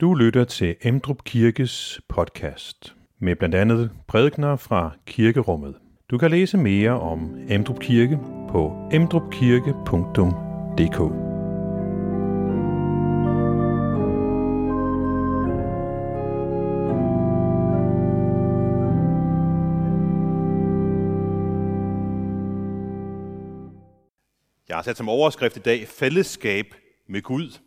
Du lytter til Emdrup Kirkes podcast med blandt andet prædikner fra kirkerummet. Du kan læse mere om Emdrup Kirke på emdrupkirke.dk. Jeg har sat som overskrift i dag, fællesskab med Gud.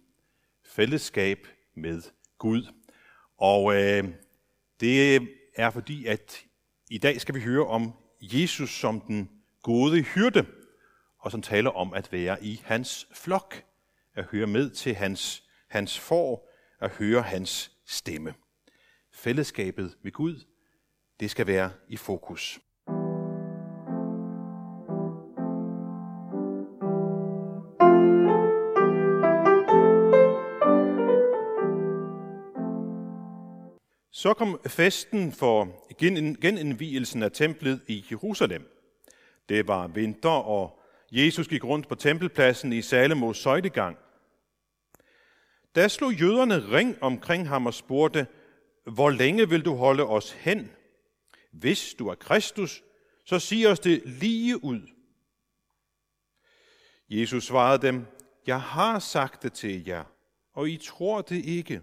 Fællesskab med Gud. Og øh, det er fordi, at i dag skal vi høre om Jesus som den gode hyrde, og som taler om at være i hans flok, at høre med til hans, hans får, at høre hans stemme. Fællesskabet med Gud, det skal være i fokus. Så kom festen for genindvielsen af templet i Jerusalem. Det var vinter, og Jesus gik rundt på tempelpladsen i Salomos søjlegang. Da slog jøderne ring omkring ham og spurgte, hvor længe vil du holde os hen? Hvis du er Kristus, så sig os det lige ud. Jesus svarede dem, jeg har sagt det til jer, og I tror det ikke.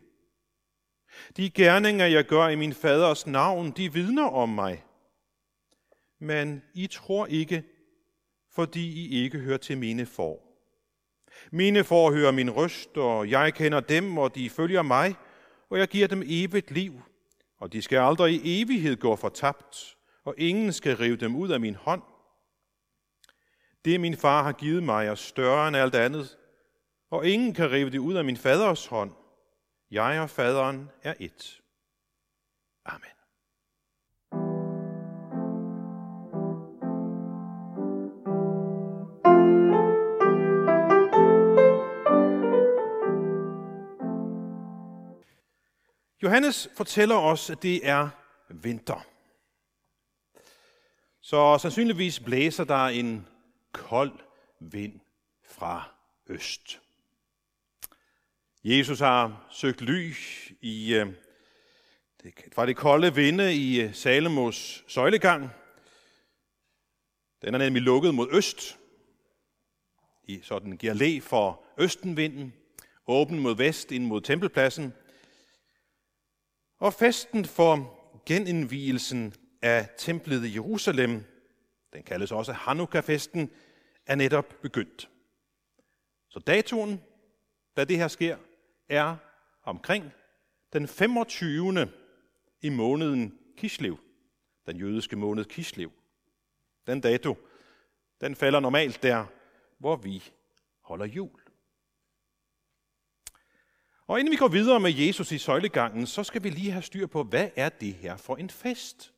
De gerninger, jeg gør i min faders navn, de vidner om mig. Men I tror ikke, fordi I ikke hører til mine for. Mine får hører min røst, og jeg kender dem, og de følger mig, og jeg giver dem evigt liv, og de skal aldrig i evighed gå fortabt, og ingen skal rive dem ud af min hånd. Det min far har givet mig er større end alt andet, og ingen kan rive det ud af min faders hånd. Jeg og faderen er et. Amen. Johannes fortæller os, at det er vinter. Så sandsynligvis blæser der en kold vind fra øst. Jesus har søgt ly i, øh, det, fra det kolde vinde i øh, Salomos søjlegang. Den er nemlig lukket mod øst, i, så den giver læ for østenvinden, åben mod vest ind mod tempelpladsen. Og festen for genindvielsen af templet i Jerusalem, den kaldes også Hanukkah-festen, er netop begyndt. Så datoen, da det her sker, er omkring den 25. i måneden Kislev, den jødiske måned Kislev. Den dato, den falder normalt der, hvor vi holder jul. Og inden vi går videre med Jesus i søjlegangen, så skal vi lige have styr på, hvad er det her for en fest?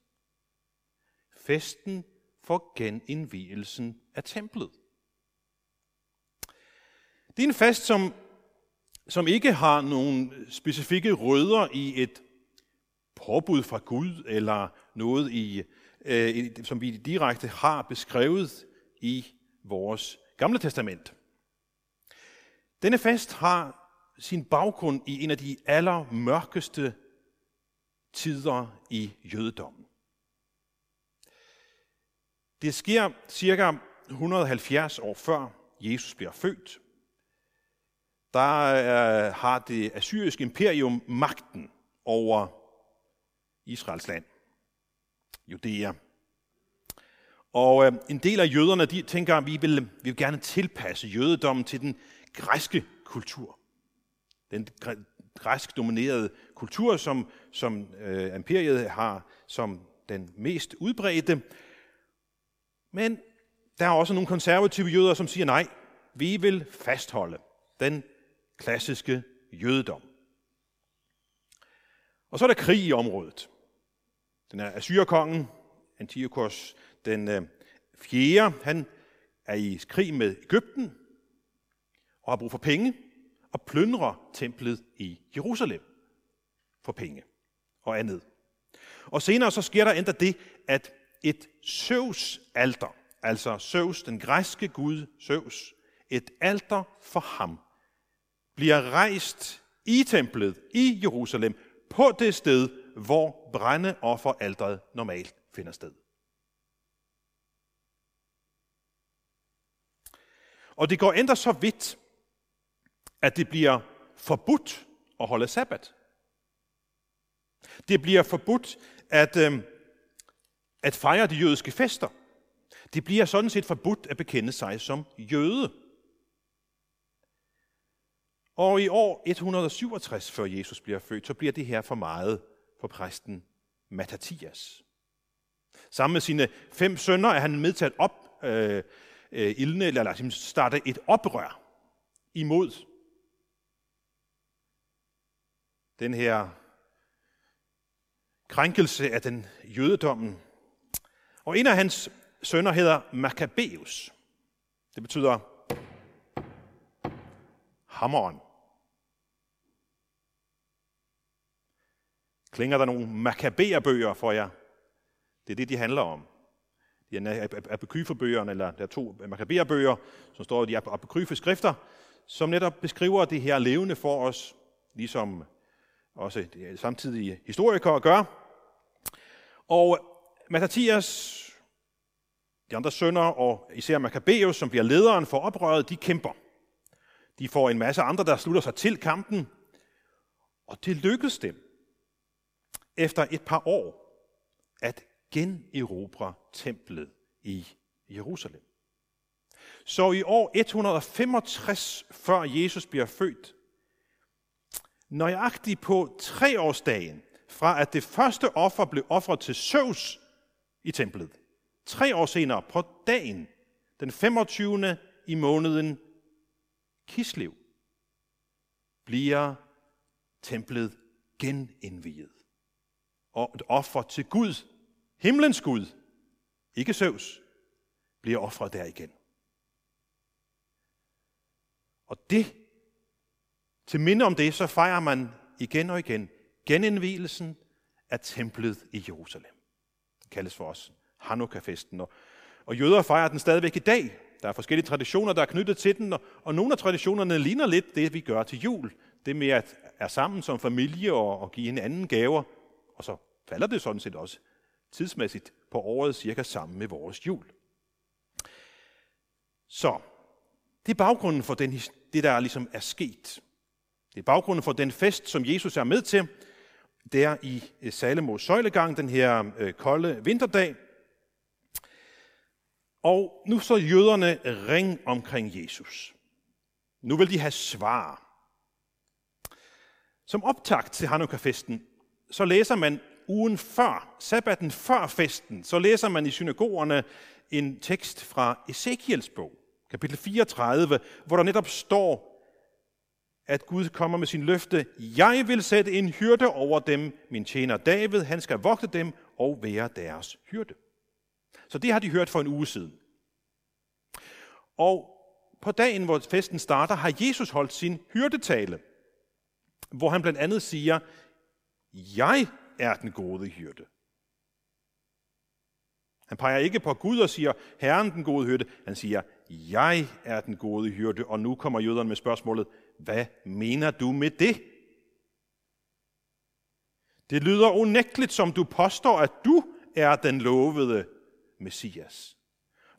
Festen for genindvielsen af templet. Det er en fest, som som ikke har nogen specifikke rødder i et påbud fra Gud, eller noget, i, øh, som vi direkte har beskrevet i vores gamle testament. Denne fest har sin baggrund i en af de allermørkeste tider i jødedommen. Det sker cirka 170 år før Jesus bliver født, der er, har det assyriske imperium magten over Israels land, Judæa. Og øh, en del af jøderne de tænker, at vi vil, vi vil gerne tilpasse jødedommen til den græske kultur. Den græsk dominerede kultur, som, som øh, imperiet har som den mest udbredte. Men der er også nogle konservative jøder, som siger nej, vi vil fastholde den klassiske jødedom. Og så er der krig i området. Den er Assyrkongen, Antiochos den øh, fjerde, han er i krig med Ægypten og har brug for penge og plyndrer templet i Jerusalem for penge og andet. Og senere så sker der endda det, at et Zeus alter, altså Zeus, den græske gud Zeus, et alter for ham bliver rejst i templet i Jerusalem, på det sted, hvor brændeofferalderet normalt finder sted. Og det går endda så vidt, at det bliver forbudt at holde sabbat. Det bliver forbudt at, øh, at fejre de jødiske fester. Det bliver sådan set forbudt at bekende sig som jøde. Og i år 167 før Jesus bliver født, så bliver det her for meget for præsten Mattathias. Sammen med sine fem sønner er han med til at op, øh, øh, ildne, eller starte et oprør imod den her krænkelse af den jødedommen. Og en af hans sønner hedder Maccabeus. Det betyder hammeren. Klinger der nogle makabeerbøger for jer? Det er det, de handler om. De er apokryfebøgerne, eller der er to makabeerbøger, som står i de apokryfe skrifter, som netop beskriver det her levende for os, ligesom også samtidige historikere gør. Og Matthias, de andre sønner og især Maccabeus, som bliver lederen for oprøret, de kæmper. De får en masse andre, der slutter sig til kampen, og det lykkedes dem efter et par år at generobre templet i Jerusalem. Så i år 165 før Jesus bliver født, nøjagtigt på treårsdagen, fra at det første offer blev offret til Søvs i templet. Tre år senere, på dagen, den 25. i måneden Kislev, bliver templet genindviet. Og et offer til Gud, himlens Gud, ikke Søvs, bliver offret der igen. Og det til minde om det, så fejrer man igen og igen genindvielsen af templet i Jerusalem. Det kaldes for os Hanukkah-festen. Og, og jøder fejrer den stadigvæk i dag. Der er forskellige traditioner, der er knyttet til den, og, og nogle af traditionerne ligner lidt det, vi gør til jul. Det med at er sammen som familie og, og give hinanden gaver, og så falder det sådan set også tidsmæssigt på året cirka sammen med vores jul. Så det er baggrunden for den, det, der ligesom er sket. Det er baggrunden for den fest, som Jesus er med til, der i øh, Salemos søjlegang, den her øh, kolde vinterdag. Og nu så jøderne ring omkring Jesus. Nu vil de have svar. Som optakt til Hanukkah-festen, så læser man ugen før, sabbaten før festen, så læser man i synagogerne en tekst fra Ezekiels bog, kapitel 34, hvor der netop står, at Gud kommer med sin løfte, jeg vil sætte en hyrde over dem, min tjener David, han skal vogte dem og være deres hyrde. Så det har de hørt for en uge siden. Og på dagen, hvor festen starter, har Jesus holdt sin hyrdetale, hvor han blandt andet siger, jeg er den gode hyrde. Han peger ikke på Gud og siger, Herren den gode hyrde. Han siger, jeg er den gode hyrde. Og nu kommer jøderne med spørgsmålet, hvad mener du med det? Det lyder unægteligt, som du påstår, at du er den lovede Messias.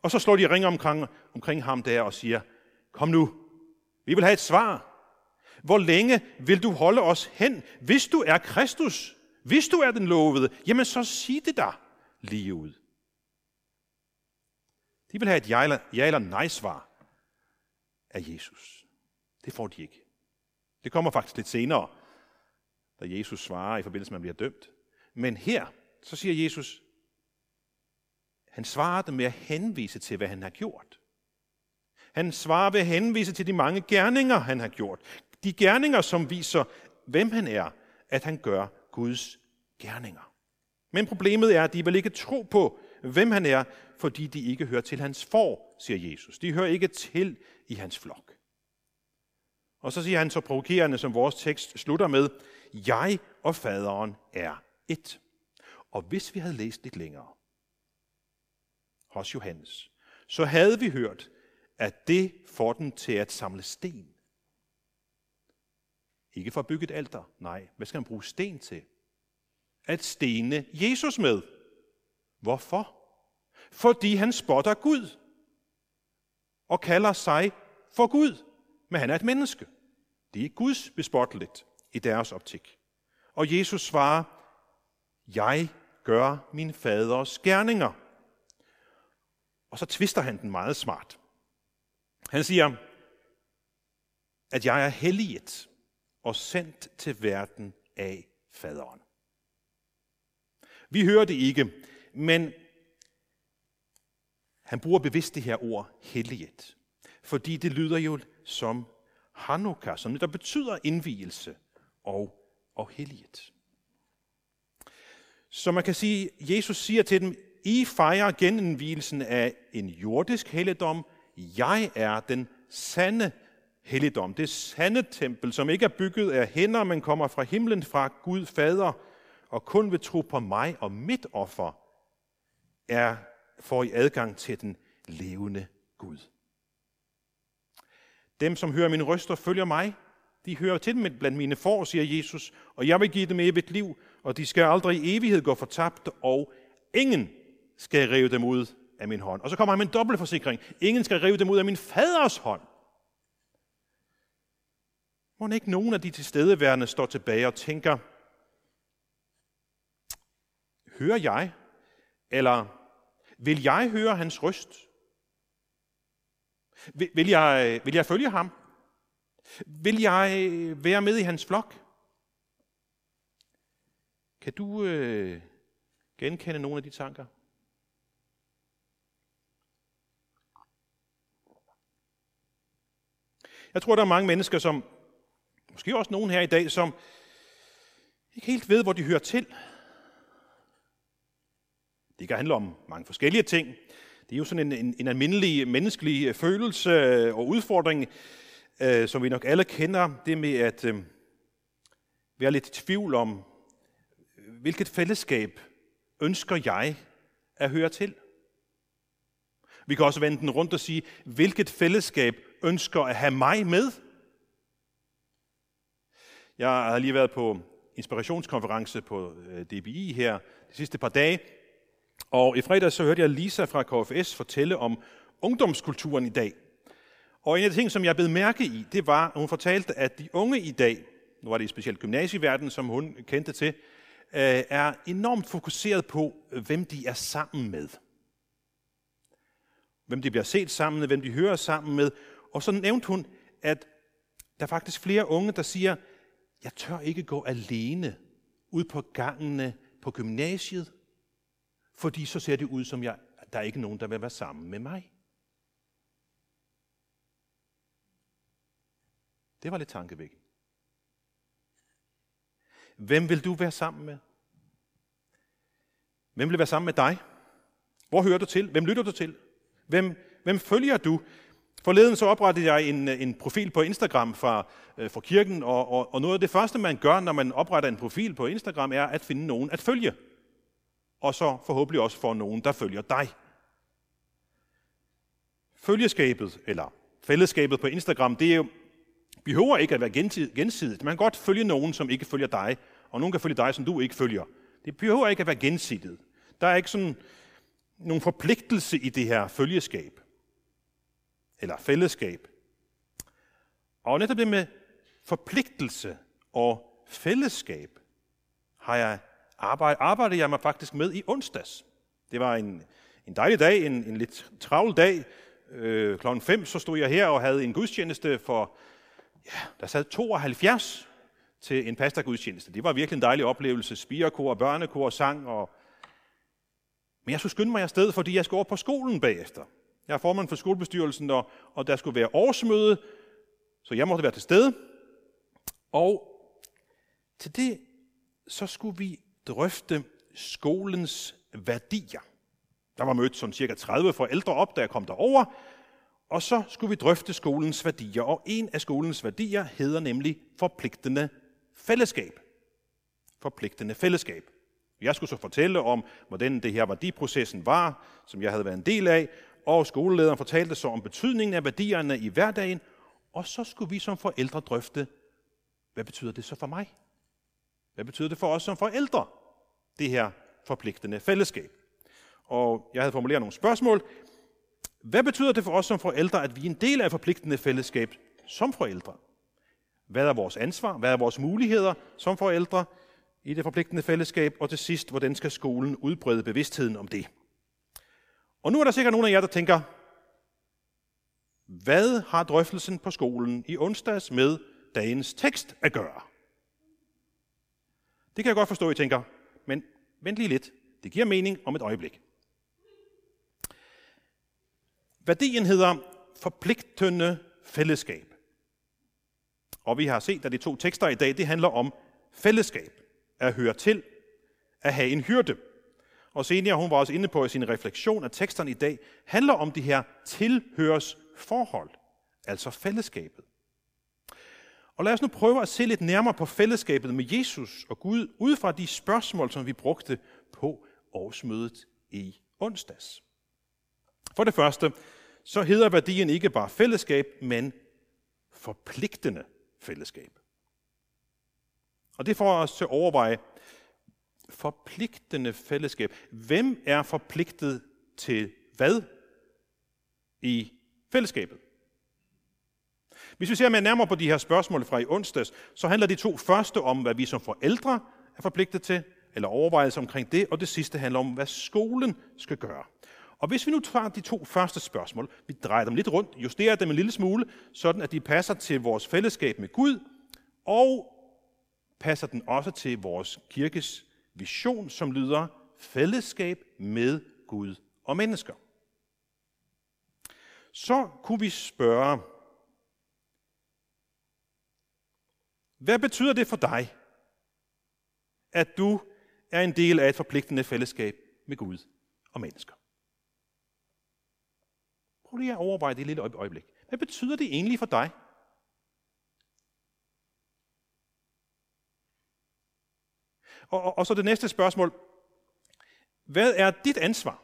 Og så slår de ring omkring, omkring ham der og siger, kom nu, vi vil have et svar. Hvor længe vil du holde os hen? Hvis du er Kristus, hvis du er den lovede, jamen så sig det da lige ud. De vil have et ja eller, ja eller nej svar af Jesus. Det får de ikke. Det kommer faktisk lidt senere, da Jesus svarer i forbindelse med, at man bliver dømt. Men her, så siger Jesus, han svarer dem med at henvise til, hvad han har gjort. Han svarer ved at henvise til de mange gerninger, han har gjort. De gerninger, som viser, hvem han er, at han gør Guds gerninger. Men problemet er, at de vil ikke tro på, hvem han er, fordi de ikke hører til hans for, siger Jesus. De hører ikke til i hans flok. Og så siger han så provokerende, som vores tekst slutter med, jeg og faderen er et. Og hvis vi havde læst lidt længere hos Johannes, så havde vi hørt, at det får den til at samle sten. Ikke for at bygge et alter. Nej, hvad skal han bruge sten til? At stene Jesus med. Hvorfor? Fordi han spotter Gud og kalder sig for Gud, men han er et menneske. Det er Guds bespotteligt i deres optik. Og Jesus svarer, jeg gør min faders gerninger. Og så tvister han den meget smart. Han siger, at jeg er helliget og sendt til verden af faderen. Vi hører det ikke, men han bruger bevidst det her ord helliget, fordi det lyder jo som Hanukkah, som der betyder indvielse og, og helliget. Så man kan sige, Jesus siger til dem, I fejrer genindvielsen af en jordisk helligdom. Jeg er den sande helligdom. Det sande tempel, som ikke er bygget af hænder, men kommer fra himlen fra Gud Fader, og kun vil tro på mig og mit offer, er, får I adgang til den levende Gud. Dem, som hører mine røster, følger mig. De hører til dem blandt mine får, siger Jesus, og jeg vil give dem evigt liv, og de skal aldrig i evighed gå fortabt, og ingen skal rive dem ud af min hånd. Og så kommer han med en dobbeltforsikring. Ingen skal rive dem ud af min faders hånd. Må ikke nogen af de tilstedeværende står tilbage og tænker, hører jeg, eller vil jeg høre hans røst? Vil, vil, jeg, vil jeg følge ham? Vil jeg være med i hans flok? Kan du øh, genkende nogle af de tanker? Jeg tror, der er mange mennesker, som, måske også nogen her i dag, som ikke helt ved, hvor de hører til. Det kan handle om mange forskellige ting. Det er jo sådan en, en, en almindelig menneskelig øh, følelse øh, og udfordring, øh, som vi nok alle kender. Det med at øh, være lidt i tvivl om, hvilket fællesskab ønsker jeg at høre til? Vi kan også vende den rundt og sige, hvilket fællesskab ønsker at have mig med? Jeg har lige været på inspirationskonference på øh, DBI her de sidste par dage, og i fredag så hørte jeg Lisa fra KFS fortælle om ungdomskulturen i dag. Og en af de ting, som jeg blev mærke i, det var, at hun fortalte, at de unge i dag, nu var det specielt gymnasieverdenen, som hun kendte til, øh, er enormt fokuseret på, hvem de er sammen med. Hvem de bliver set sammen med, hvem de hører sammen med. Og så nævnte hun, at der er faktisk flere unge, der siger, jeg tør ikke gå alene ud på gangene på gymnasiet, fordi så ser det ud som, jeg, der er ikke nogen, der vil være sammen med mig. Det var lidt tankevækkende. Hvem vil du være sammen med? Hvem vil være sammen med dig? Hvor hører du til? Hvem lytter du til? Hvem, hvem følger du? Forleden så oprettede jeg en, øh, en profil på Instagram fra, øh, fra kirken, og, og, og noget af det første, man gør, når man opretter en profil på Instagram, er at finde nogen at følge. Og så forhåbentlig også få nogen, der følger dig. Følgeskabet, eller fællesskabet på Instagram, det er jo, behøver ikke at være gensidigt. Man kan godt følge nogen, som ikke følger dig, og nogen kan følge dig, som du ikke følger. Det behøver ikke at være gensidigt. Der er ikke sådan nogen forpligtelse i det her følgeskab eller fællesskab. Og netop det med forpligtelse og fællesskab har jeg arbejdet, arbejdet jeg mig faktisk med i onsdags. Det var en, en dejlig dag, en, en lidt travl dag. Øh, klokken 5 så stod jeg her og havde en gudstjeneste for, ja, der sad 72 til en pastorgudstjeneste. Det var virkelig en dejlig oplevelse. Spirekor, børnekor, sang. Og... Men jeg skulle skynde mig afsted, fordi jeg skulle over på skolen bagefter. Jeg er formand for skolebestyrelsen, og, og der skulle være årsmøde, så jeg måtte være til stede. Og til det, så skulle vi drøfte skolens værdier. Der var mødt sådan cirka 30 forældre op, da jeg kom derover, og så skulle vi drøfte skolens værdier. Og en af skolens værdier hedder nemlig forpligtende fællesskab. Forpligtende fællesskab. Jeg skulle så fortælle om, hvordan det her værdiprocessen var, som jeg havde været en del af, og skolelederen fortalte så om betydningen af værdierne i hverdagen, og så skulle vi som forældre drøfte, hvad betyder det så for mig? Hvad betyder det for os som forældre, det her forpligtende fællesskab? Og jeg havde formuleret nogle spørgsmål. Hvad betyder det for os som forældre, at vi er en del af et forpligtende fællesskab som forældre? Hvad er vores ansvar? Hvad er vores muligheder som forældre i det forpligtende fællesskab? Og til sidst, hvordan skal skolen udbrede bevidstheden om det? Og nu er der sikkert nogle af jer, der tænker, hvad har drøftelsen på skolen i onsdags med dagens tekst at gøre? Det kan jeg godt forstå, I tænker, men vent lige lidt. Det giver mening om et øjeblik. Værdien hedder forpligtende fællesskab. Og vi har set, at de to tekster i dag, det handler om fællesskab. At høre til, at have en hyrde. Og senere, hun var også inde på i sin refleksion, at teksterne i dag handler om de her tilhørsforhold, altså fællesskabet. Og lad os nu prøve at se lidt nærmere på fællesskabet med Jesus og Gud, ud fra de spørgsmål, som vi brugte på årsmødet i onsdags. For det første, så hedder værdien ikke bare fællesskab, men forpligtende fællesskab. Og det får os til at overveje, forpligtende fællesskab. Hvem er forpligtet til hvad i fællesskabet? Hvis vi ser mere nærmere på de her spørgsmål fra i onsdags, så handler de to første om, hvad vi som forældre er forpligtet til, eller overvejelser omkring det, og det sidste handler om, hvad skolen skal gøre. Og hvis vi nu tager de to første spørgsmål, vi drejer dem lidt rundt, justerer dem en lille smule, sådan at de passer til vores fællesskab med Gud, og passer den også til vores kirkes vision, som lyder fællesskab med Gud og mennesker. Så kunne vi spørge, hvad betyder det for dig, at du er en del af et forpligtende fællesskab med Gud og mennesker? Prøv lige at overveje det et lille øjeblik. Hvad betyder det egentlig for dig? Og, og, og så det næste spørgsmål. Hvad er dit ansvar?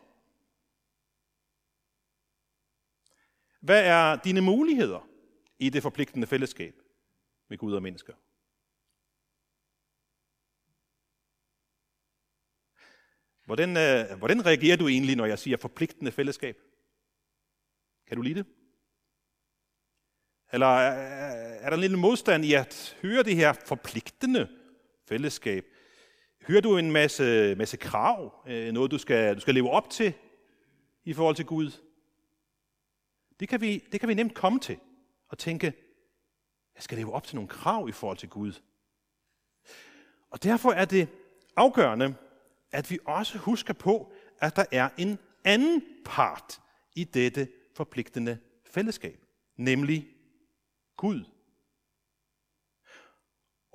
Hvad er dine muligheder i det forpligtende fællesskab med Gud og mennesker? Hvordan, øh, hvordan reagerer du egentlig, når jeg siger forpligtende fællesskab? Kan du lide det? Eller øh, er der en lille modstand i at høre det her forpligtende fællesskab? Hører du en masse, masse krav, øh, noget du skal, du skal leve op til i forhold til Gud? Det kan, vi, det kan vi nemt komme til og tænke, jeg skal leve op til nogle krav i forhold til Gud. Og derfor er det afgørende, at vi også husker på, at der er en anden part i dette forpligtende fællesskab, nemlig Gud.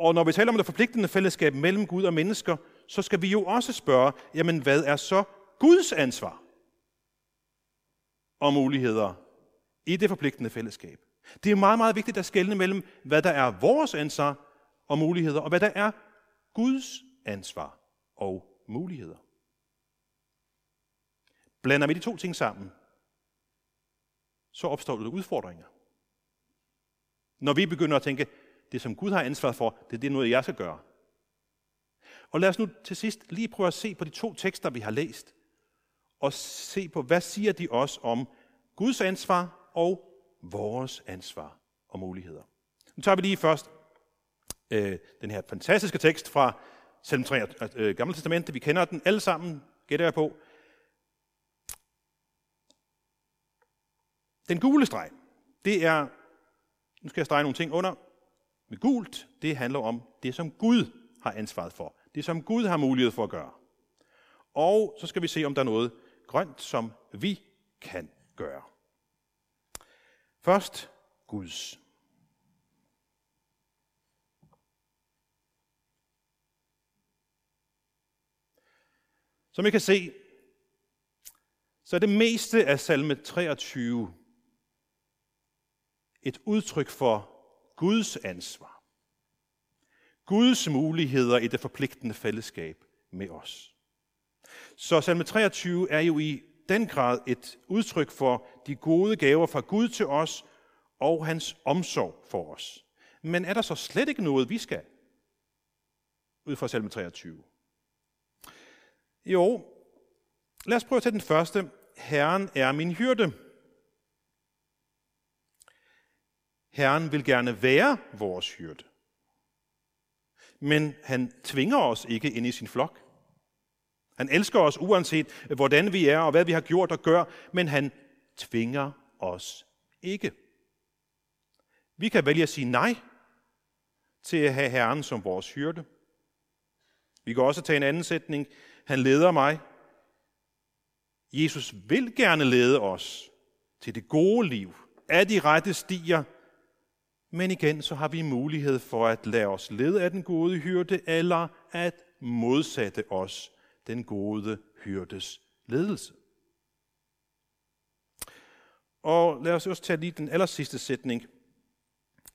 Og når vi taler om det forpligtende fællesskab mellem Gud og mennesker, så skal vi jo også spørge, jamen hvad er så Guds ansvar og muligheder i det forpligtende fællesskab? Det er meget, meget vigtigt at skelne mellem, hvad der er vores ansvar og muligheder, og hvad der er Guds ansvar og muligheder. Blander vi de to ting sammen, så opstår der udfordringer. Når vi begynder at tænke, det som Gud har ansvar for, det er det noget, jeg skal gøre. Og lad os nu til sidst lige prøve at se på de to tekster, vi har læst, og se på, hvad siger de os om Guds ansvar og vores ansvar og muligheder. Nu tager vi lige først øh, den her fantastiske tekst fra Salm 3, øh, øh, Gamle Testamentet. Vi kender den alle sammen, gætter jeg på. Den gule streg, det er, nu skal jeg strege nogle ting under, med gult, det handler om det, som Gud har ansvaret for. Det, som Gud har mulighed for at gøre. Og så skal vi se, om der er noget grønt, som vi kan gøre. Først Guds. Som I kan se, så er det meste af salme 23 et udtryk for Guds ansvar. Guds muligheder i det forpligtende fællesskab med os. Så salme 23 er jo i den grad et udtryk for de gode gaver fra Gud til os og hans omsorg for os. Men er der så slet ikke noget, vi skal? Ud fra salme 23. Jo, lad os prøve at tage den første. Herren er min hyrde. Herren vil gerne være vores hyrde. Men han tvinger os ikke ind i sin flok. Han elsker os uanset, hvordan vi er og hvad vi har gjort og gør, men han tvinger os ikke. Vi kan vælge at sige nej til at have Herren som vores hyrde. Vi kan også tage en anden sætning. Han leder mig. Jesus vil gerne lede os til det gode liv, af de rette stier, men igen så har vi mulighed for at lade os lede af den gode hyrde, eller at modsætte os den gode hyrdes ledelse. Og lad os også tage lige den aller sidste sætning.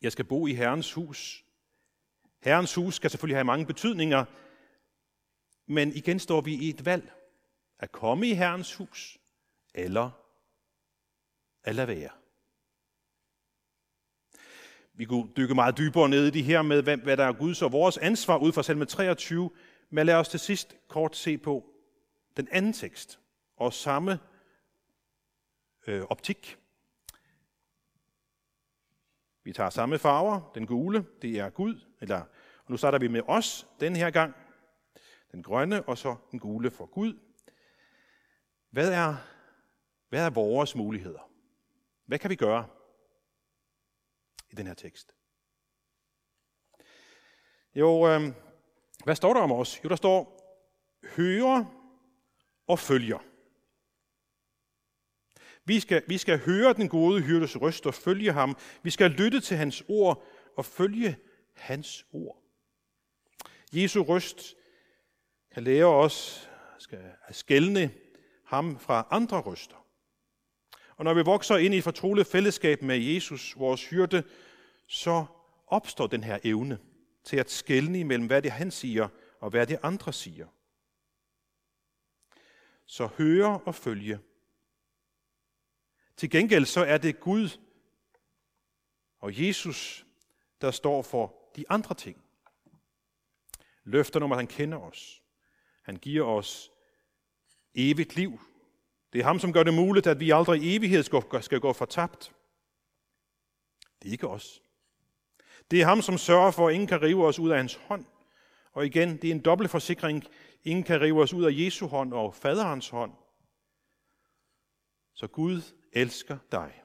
Jeg skal bo i Herrens hus. Herrens hus skal selvfølgelig have mange betydninger, men igen står vi i et valg. At komme i Herrens hus, eller at lade være. Vi kunne dykke meget dybere ned i det her med, hvad der er Guds og vores ansvar ud fra salme 23, men lad os til sidst kort se på den anden tekst og samme øh, optik. Vi tager samme farver. Den gule, det er Gud. Eller, og nu starter vi med os den her gang. Den grønne, og så den gule for Gud. Hvad er, hvad er vores muligheder? Hvad kan vi gøre i den her tekst? Jo, øh, hvad står der om os? Jo, der står, høre og følger. Vi skal, vi skal høre den gode hyrdes røst og følge ham. Vi skal lytte til hans ord og følge hans ord. Jesu røst kan lære os skal skælne ham fra andre røster. Og når vi vokser ind i et fortroligt fællesskab med Jesus, vores hyrde, så opstår den her evne til at skælne imellem, hvad det han siger, og hvad det andre siger. Så høre og følge til gengæld så er det Gud og Jesus, der står for de andre ting. Løfter om, at han kender os. Han giver os evigt liv. Det er ham, som gør det muligt, at vi aldrig i evighed skal gå fortabt. Det er ikke os. Det er ham, som sørger for, at ingen kan rive os ud af hans hånd. Og igen, det er en dobbelt forsikring. Ingen kan rive os ud af Jesu hånd og faderens hånd. Så Gud elsker dig.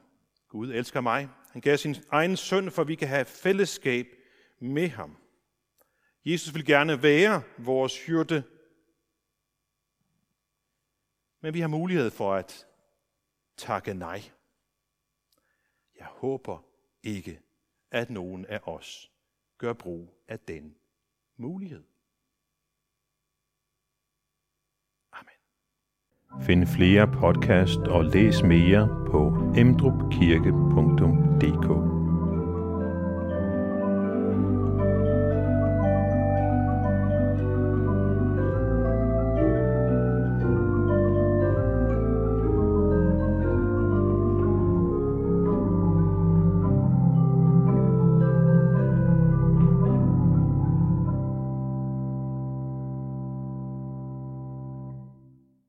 Gud elsker mig. Han gav sin egen søn, for vi kan have fællesskab med ham. Jesus vil gerne være vores hyrde, men vi har mulighed for at takke nej. Jeg håber ikke, at nogen af os gør brug af den mulighed. Amen. Find flere podcast og læs mere på emdrupkirke.dk